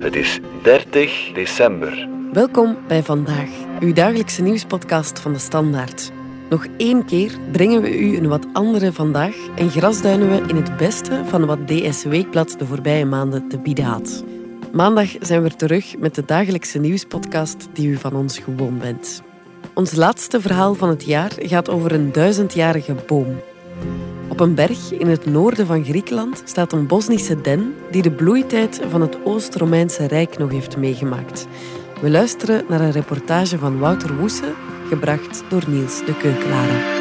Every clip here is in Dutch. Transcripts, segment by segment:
Het is 30 december. Welkom bij Vandaag, uw dagelijkse nieuwspodcast van de Standaard. Nog één keer brengen we u een wat andere vandaag en grasduinen we in het beste van wat DS Weekblad de voorbije maanden te bieden had. Maandag zijn we terug met de dagelijkse nieuwspodcast die u van ons gewoon bent. Ons laatste verhaal van het jaar gaat over een duizendjarige boom. Op een berg in het noorden van Griekenland staat een Bosnische den die de bloeitijd van het Oost-Romeinse Rijk nog heeft meegemaakt. We luisteren naar een reportage van Wouter Woese, gebracht door Niels de Keukelare.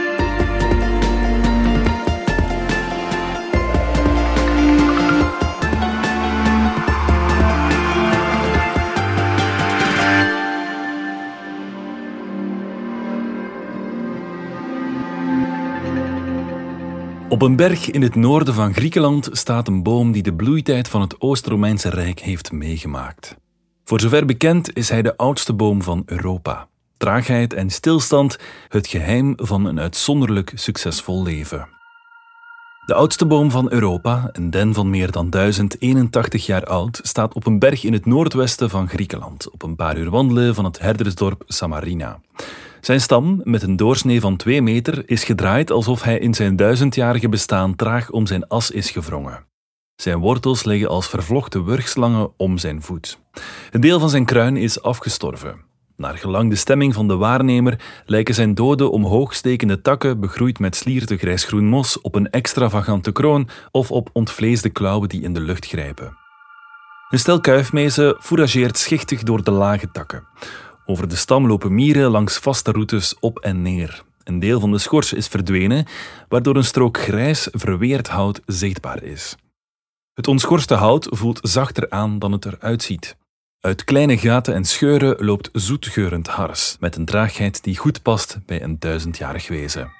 Op een berg in het noorden van Griekenland staat een boom die de bloeitijd van het Oost-Romeinse Rijk heeft meegemaakt. Voor zover bekend is hij de oudste boom van Europa. Traagheid en stilstand, het geheim van een uitzonderlijk succesvol leven. De oudste boom van Europa, een den van meer dan 1081 jaar oud, staat op een berg in het noordwesten van Griekenland, op een paar uur wandelen van het herdersdorp Samarina. Zijn stam, met een doorsnee van 2 meter, is gedraaid alsof hij in zijn duizendjarige bestaan traag om zijn as is gevrongen. Zijn wortels liggen als vervlochten wurgslangen om zijn voet. Een deel van zijn kruin is afgestorven. Naar gelang de stemming van de waarnemer lijken zijn dode omhoogstekende takken begroeid met slierte grijsgroen mos op een extravagante kroon of op ontvleesde klauwen die in de lucht grijpen. Een stel kuifmezen fourageert schichtig door de lage takken. Over de stam lopen mieren langs vaste routes op en neer. Een deel van de schors is verdwenen, waardoor een strook grijs, verweerd hout zichtbaar is. Het onschorste hout voelt zachter aan dan het eruit ziet. Uit kleine gaten en scheuren loopt zoetgeurend hars, met een traagheid die goed past bij een duizendjarig wezen.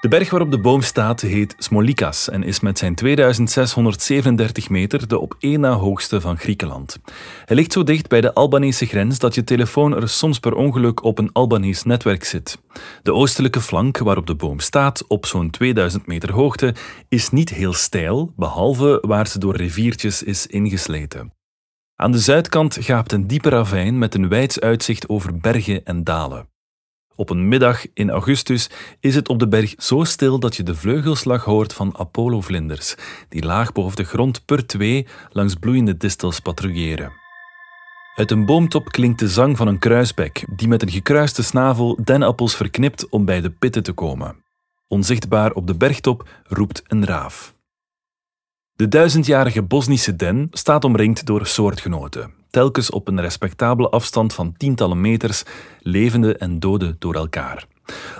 De berg waarop de boom staat heet Smolikas en is met zijn 2637 meter de op één na hoogste van Griekenland. Hij ligt zo dicht bij de Albanese grens dat je telefoon er soms per ongeluk op een Albanees netwerk zit. De oostelijke flank waarop de boom staat, op zo'n 2000 meter hoogte, is niet heel steil, behalve waar ze door riviertjes is ingesleten. Aan de zuidkant gaapt een diepe ravijn met een wijds uitzicht over bergen en dalen. Op een middag in augustus is het op de berg zo stil dat je de vleugelslag hoort van Apollo-vlinders, die laag boven de grond per twee langs bloeiende distels patrouilleren. Uit een boomtop klinkt de zang van een kruisbek, die met een gekruiste snavel denappels verknipt om bij de pitten te komen. Onzichtbaar op de bergtop roept een raaf. De duizendjarige Bosnische den staat omringd door soortgenoten, telkens op een respectabele afstand van tientallen meters, levende en dode door elkaar.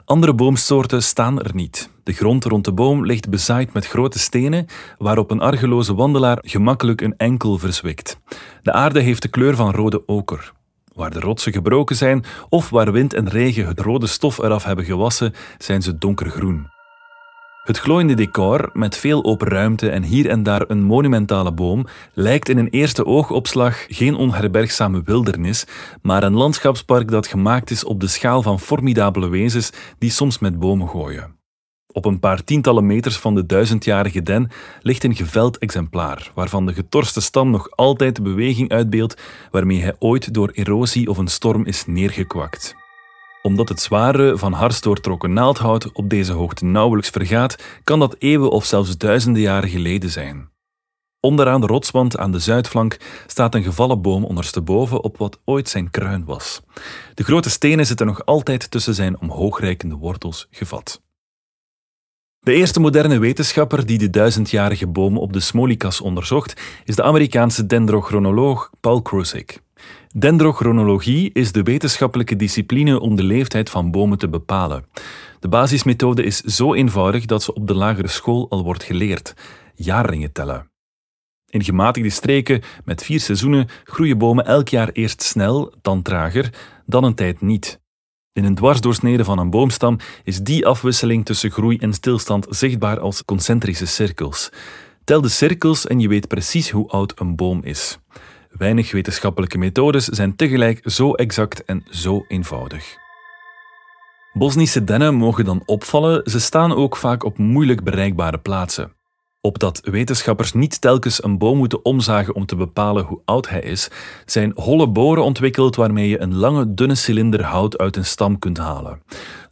Andere boomsoorten staan er niet. De grond rond de boom ligt bezaaid met grote stenen, waarop een argeloze wandelaar gemakkelijk een enkel verzwikt. De aarde heeft de kleur van rode oker. Waar de rotsen gebroken zijn of waar wind en regen het rode stof eraf hebben gewassen, zijn ze donkergroen. Het glooiende decor, met veel open ruimte en hier en daar een monumentale boom, lijkt in een eerste oogopslag geen onherbergzame wildernis, maar een landschapspark dat gemaakt is op de schaal van formidabele wezens die soms met bomen gooien. Op een paar tientallen meters van de duizendjarige den ligt een geveld exemplaar, waarvan de getorste stam nog altijd de beweging uitbeeldt waarmee hij ooit door erosie of een storm is neergekwakt omdat het zware, van hars doortrokken naaldhout op deze hoogte nauwelijks vergaat, kan dat eeuwen of zelfs duizenden jaren geleden zijn. Onderaan de rotswand aan de zuidflank staat een gevallen boom ondersteboven op wat ooit zijn kruin was. De grote stenen zitten nog altijd tussen zijn omhoogreikende wortels gevat. De eerste moderne wetenschapper die de duizendjarige boom op de Smolikas onderzocht, is de Amerikaanse dendrochronoloog Paul Krusick. Dendrochronologie is de wetenschappelijke discipline om de leeftijd van bomen te bepalen. De basismethode is zo eenvoudig dat ze op de lagere school al wordt geleerd: jaarringen tellen. In gematigde streken met vier seizoenen groeien bomen elk jaar eerst snel, dan trager, dan een tijd niet. In een dwarsdoorsnede van een boomstam is die afwisseling tussen groei en stilstand zichtbaar als concentrische cirkels. Tel de cirkels en je weet precies hoe oud een boom is. Weinig wetenschappelijke methodes zijn tegelijk zo exact en zo eenvoudig. Bosnische dennen mogen dan opvallen, ze staan ook vaak op moeilijk bereikbare plaatsen. Opdat wetenschappers niet telkens een boom moeten omzagen om te bepalen hoe oud hij is, zijn holle boren ontwikkeld waarmee je een lange, dunne cilinder hout uit een stam kunt halen.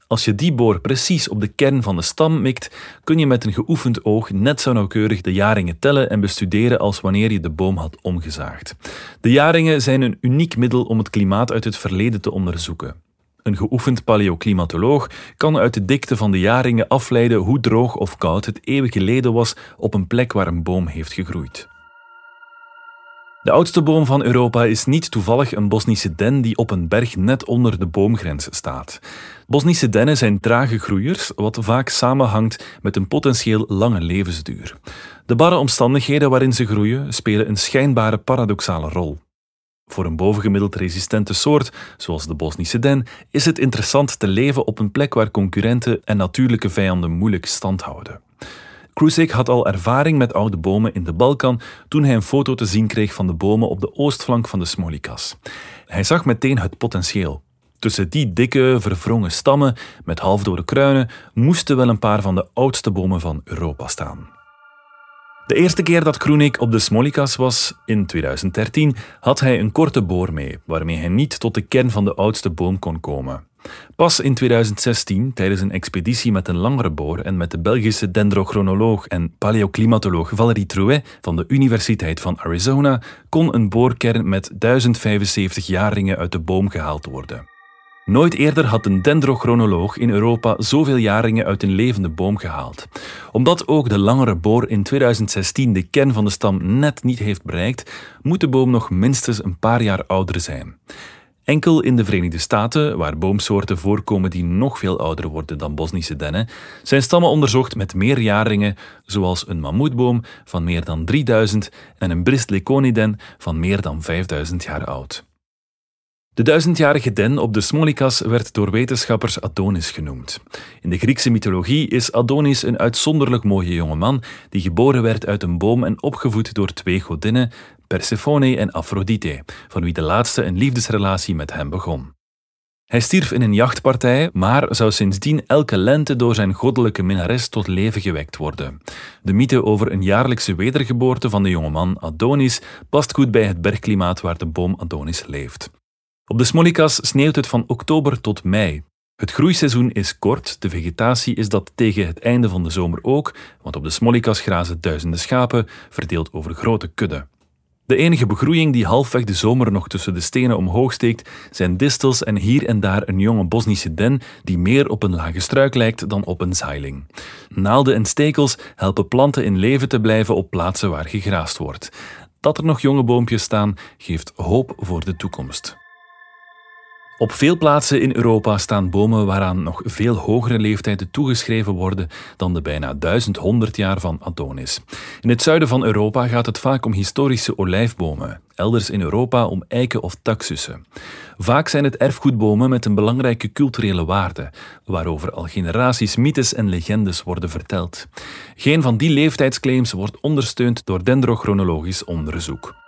Als je die boor precies op de kern van de stam mikt, kun je met een geoefend oog net zo nauwkeurig de jaringen tellen en bestuderen als wanneer je de boom had omgezaagd. De jaringen zijn een uniek middel om het klimaat uit het verleden te onderzoeken. Een geoefend paleoclimatoloog kan uit de dikte van de jaringen afleiden hoe droog of koud het eeuwen geleden was op een plek waar een boom heeft gegroeid. De oudste boom van Europa is niet toevallig een Bosnische den die op een berg net onder de boomgrens staat. Bosnische dennen zijn trage groeiers, wat vaak samenhangt met een potentieel lange levensduur. De barre omstandigheden waarin ze groeien spelen een schijnbare paradoxale rol. Voor een bovengemiddeld resistente soort, zoals de Bosnische den, is het interessant te leven op een plek waar concurrenten en natuurlijke vijanden moeilijk stand houden. Krusik had al ervaring met oude bomen in de Balkan toen hij een foto te zien kreeg van de bomen op de oostflank van de Smolikas. Hij zag meteen het potentieel. Tussen die dikke, verwrongen stammen met halfdode kruinen moesten wel een paar van de oudste bomen van Europa staan. De eerste keer dat Kroenik op de Smolikas was, in 2013, had hij een korte boor mee, waarmee hij niet tot de kern van de oudste boom kon komen. Pas in 2016, tijdens een expeditie met een langere boor en met de Belgische dendrochronoloog en paleoclimatoloog Valérie Trouet van de Universiteit van Arizona, kon een boorkern met 1075 jaarringen uit de boom gehaald worden. Nooit eerder had een dendrochronoloog in Europa zoveel jaringen uit een levende boom gehaald. Omdat ook de langere boor in 2016 de kern van de stam net niet heeft bereikt, moet de boom nog minstens een paar jaar ouder zijn. Enkel in de Verenigde Staten, waar boomsoorten voorkomen die nog veel ouder worden dan Bosnische dennen, zijn stammen onderzocht met meer jaringen, zoals een mammoetboom van meer dan 3000 en een bristleconiden van meer dan 5000 jaar oud. De duizendjarige den op de Smolikas werd door wetenschappers Adonis genoemd. In de Griekse mythologie is Adonis een uitzonderlijk mooie jongeman die geboren werd uit een boom en opgevoed door twee godinnen, Persephone en Aphrodite, van wie de laatste een liefdesrelatie met hem begon. Hij stierf in een jachtpartij, maar zou sindsdien elke lente door zijn goddelijke minnares tot leven gewekt worden. De mythe over een jaarlijkse wedergeboorte van de jongeman Adonis past goed bij het bergklimaat waar de boom Adonis leeft. Op de Smolikas sneeuwt het van oktober tot mei. Het groeiseizoen is kort, de vegetatie is dat tegen het einde van de zomer ook, want op de Smolikas grazen duizenden schapen, verdeeld over grote kudden. De enige begroeiing die halfweg de zomer nog tussen de stenen omhoog steekt, zijn distels en hier en daar een jonge Bosnische den die meer op een lage struik lijkt dan op een zeiling. Naalden en stekels helpen planten in leven te blijven op plaatsen waar gegraast wordt. Dat er nog jonge boompjes staan, geeft hoop voor de toekomst. Op veel plaatsen in Europa staan bomen waaraan nog veel hogere leeftijden toegeschreven worden dan de bijna 1100 jaar van Adonis. In het zuiden van Europa gaat het vaak om historische olijfbomen, elders in Europa om eiken of taxussen. Vaak zijn het erfgoedbomen met een belangrijke culturele waarde, waarover al generaties mythes en legendes worden verteld. Geen van die leeftijdsclaims wordt ondersteund door dendrochronologisch onderzoek.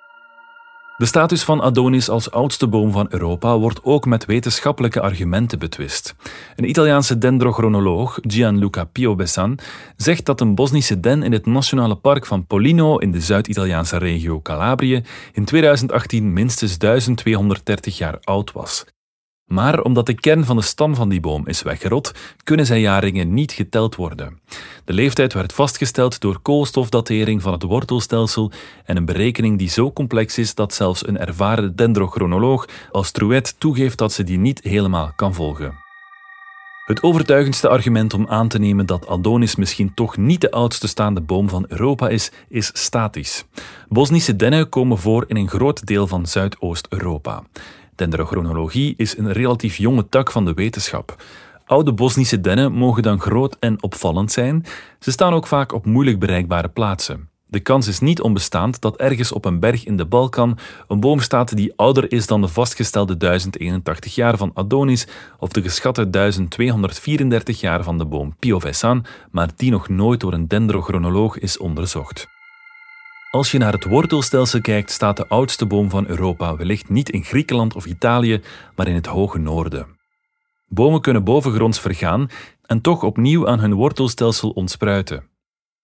De status van Adonis als oudste boom van Europa wordt ook met wetenschappelijke argumenten betwist. Een Italiaanse dendrochronoloog, Gianluca Piovessan, zegt dat een Bosnische den in het nationale park van Pollino in de Zuid-Italiaanse regio Calabrië in 2018 minstens 1230 jaar oud was. Maar omdat de kern van de stam van die boom is weggerot, kunnen zijn jaringen niet geteld worden. De leeftijd werd vastgesteld door koolstofdatering van het wortelstelsel en een berekening die zo complex is dat zelfs een ervaren dendrochronoloog als Trouet toegeeft dat ze die niet helemaal kan volgen. Het overtuigendste argument om aan te nemen dat Adonis misschien toch niet de oudste staande boom van Europa is, is statisch. Bosnische dennen komen voor in een groot deel van Zuidoost-Europa. Dendrochronologie is een relatief jonge tak van de wetenschap. Oude Bosnische dennen mogen dan groot en opvallend zijn. Ze staan ook vaak op moeilijk bereikbare plaatsen. De kans is niet onbestaand dat ergens op een berg in de Balkan een boom staat die ouder is dan de vastgestelde 1081 jaar van Adonis of de geschatte 1234 jaar van de boom Piovessan, maar die nog nooit door een dendrochronoloog is onderzocht. Als je naar het wortelstelsel kijkt, staat de oudste boom van Europa wellicht niet in Griekenland of Italië, maar in het hoge noorden. Bomen kunnen bovengronds vergaan en toch opnieuw aan hun wortelstelsel ontspruiten.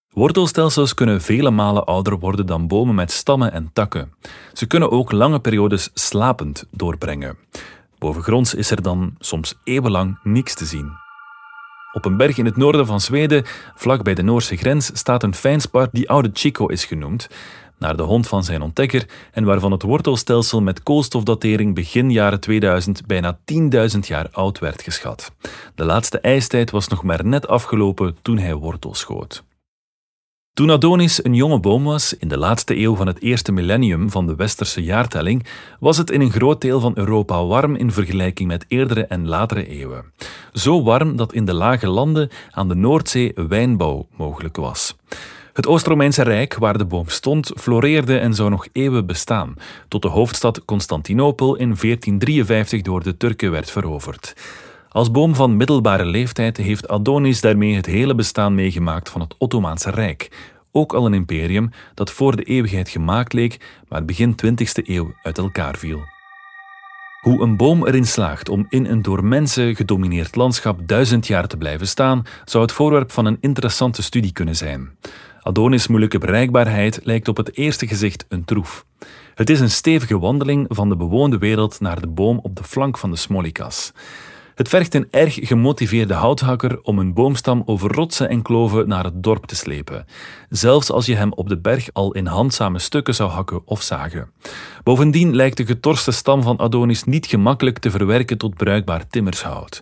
Wortelstelsels kunnen vele malen ouder worden dan bomen met stammen en takken. Ze kunnen ook lange periodes slapend doorbrengen. Bovengronds is er dan soms eeuwenlang niks te zien. Op een berg in het noorden van Zweden, vlak bij de Noorse grens, staat een fijnspar die Oude Chico is genoemd, naar de hond van zijn ontdekker en waarvan het wortelstelsel met koolstofdatering begin jaren 2000 bijna 10.000 jaar oud werd geschat. De laatste ijstijd was nog maar net afgelopen toen hij wortels schoot. Toen Adonis een jonge boom was, in de laatste eeuw van het eerste millennium van de westerse jaartelling, was het in een groot deel van Europa warm in vergelijking met eerdere en latere eeuwen. Zo warm dat in de lage landen aan de Noordzee wijnbouw mogelijk was. Het Oost-Romeinse Rijk, waar de boom stond, floreerde en zou nog eeuwen bestaan, tot de hoofdstad Constantinopel in 1453 door de Turken werd veroverd. Als boom van middelbare leeftijd heeft Adonis daarmee het hele bestaan meegemaakt van het Ottomaanse Rijk, ook al een imperium dat voor de eeuwigheid gemaakt leek, maar begin 20e eeuw uit elkaar viel. Hoe een boom erin slaagt om in een door mensen gedomineerd landschap duizend jaar te blijven staan, zou het voorwerp van een interessante studie kunnen zijn. Adonis' moeilijke bereikbaarheid lijkt op het eerste gezicht een troef. Het is een stevige wandeling van de bewoonde wereld naar de boom op de flank van de Smolikas. Het vergt een erg gemotiveerde houthakker om een boomstam over rotsen en kloven naar het dorp te slepen, zelfs als je hem op de berg al in handzame stukken zou hakken of zagen. Bovendien lijkt de getorste stam van Adonis niet gemakkelijk te verwerken tot bruikbaar timmershout.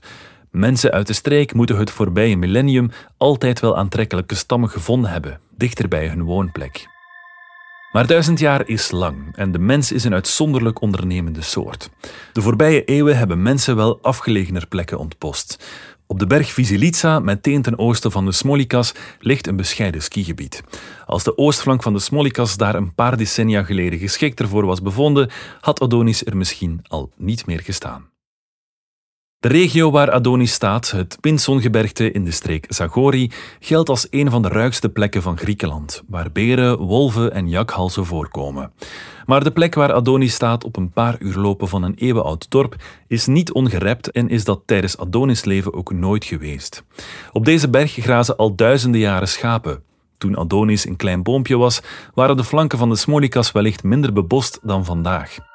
Mensen uit de streek moeten het voorbije millennium altijd wel aantrekkelijke stammen gevonden hebben, dichter bij hun woonplek. Maar duizend jaar is lang en de mens is een uitzonderlijk ondernemende soort. De voorbije eeuwen hebben mensen wel afgelegener plekken ontpost. Op de berg Visilica, meteen ten oosten van de Smolikas, ligt een bescheiden skigebied. Als de oostflank van de Smolikas daar een paar decennia geleden geschikter voor was bevonden, had Adonis er misschien al niet meer gestaan. De regio waar Adonis staat, het Pinsongebergte in de streek Zagori, geldt als een van de ruigste plekken van Griekenland, waar beren, wolven en jakhalzen voorkomen. Maar de plek waar Adonis staat op een paar uur lopen van een eeuwenoud dorp is niet ongerept en is dat tijdens Adonis' leven ook nooit geweest. Op deze berg grazen al duizenden jaren schapen. Toen Adonis een klein boompje was, waren de flanken van de Smolikas wellicht minder bebost dan vandaag.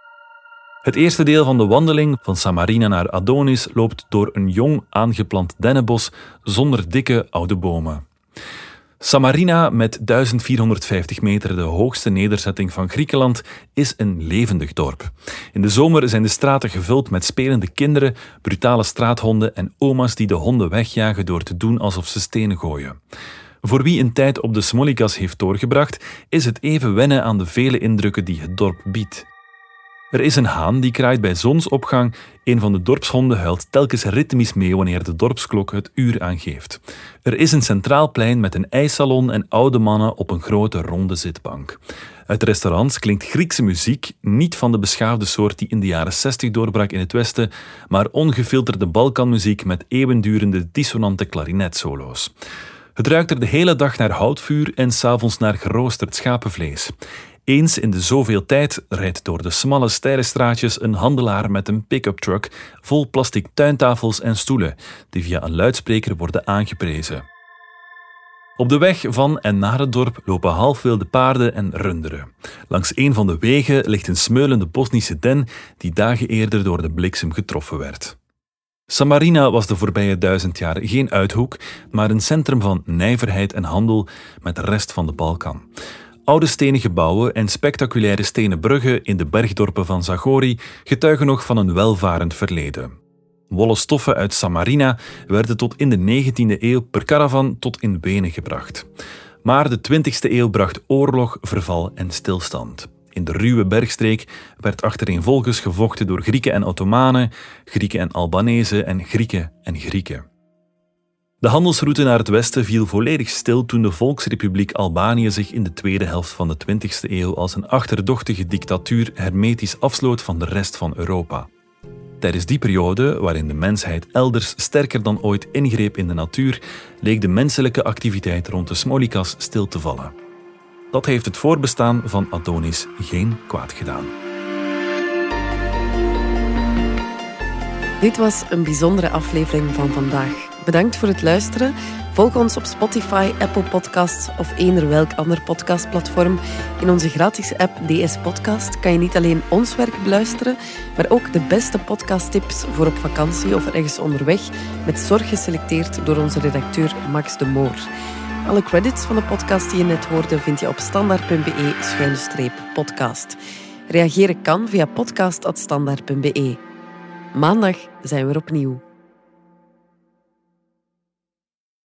Het eerste deel van de wandeling van Samarina naar Adonis loopt door een jong aangeplant dennenbos zonder dikke oude bomen. Samarina, met 1450 meter de hoogste nederzetting van Griekenland, is een levendig dorp. In de zomer zijn de straten gevuld met spelende kinderen, brutale straathonden en oma's die de honden wegjagen door te doen alsof ze stenen gooien. Voor wie een tijd op de Smolikas heeft doorgebracht, is het even wennen aan de vele indrukken die het dorp biedt. Er is een haan die kraait bij zonsopgang. Een van de dorpshonden huilt telkens ritmisch mee wanneer de dorpsklok het uur aangeeft. Er is een centraal plein met een ijssalon en oude mannen op een grote ronde zitbank. Uit restaurants klinkt Griekse muziek, niet van de beschaafde soort die in de jaren 60 doorbrak in het Westen, maar ongefilterde Balkanmuziek met eeuwendurende dissonante klarinetsolo's. Het ruikt er de hele dag naar houtvuur en s'avonds naar geroosterd schapenvlees. Eens in de zoveel tijd rijdt door de smalle steile straatjes een handelaar met een pick-up truck vol plastic tuintafels en stoelen, die via een luidspreker worden aangeprezen. Op de weg van en naar het dorp lopen halfwilde paarden en runderen. Langs een van de wegen ligt een smeulende Bosnische den die dagen eerder door de bliksem getroffen werd. Samarina was de voorbije duizend jaar geen uithoek, maar een centrum van nijverheid en handel met de rest van de Balkan. Oude stenen gebouwen en spectaculaire stenen bruggen in de bergdorpen van Zagori getuigen nog van een welvarend verleden. Wollen stoffen uit Samarina werden tot in de 19e eeuw per caravan tot in Wenen gebracht. Maar de 20e eeuw bracht oorlog, verval en stilstand. In de ruwe bergstreek werd achtereenvolgens gevochten door Grieken en Ottomanen, Grieken en Albanese en Grieken en Grieken. De handelsroute naar het westen viel volledig stil toen de Volksrepubliek Albanië zich in de tweede helft van de 20e eeuw als een achterdochtige dictatuur hermetisch afsloot van de rest van Europa. Tijdens die periode, waarin de mensheid elders sterker dan ooit ingreep in de natuur, leek de menselijke activiteit rond de Smolikas stil te vallen. Dat heeft het voorbestaan van Adonis geen kwaad gedaan. Dit was een bijzondere aflevering van vandaag. Bedankt voor het luisteren. Volg ons op Spotify, Apple Podcasts of eender welk ander podcastplatform. In onze gratis app DS Podcast kan je niet alleen ons werk beluisteren, maar ook de beste podcasttips voor op vakantie of ergens onderweg, met zorg geselecteerd door onze redacteur Max de Moor. Alle credits van de podcast die je net hoorde vind je op standaard.be-podcast. Reageren kan via podcast.standaard.be. Maandag zijn we er opnieuw.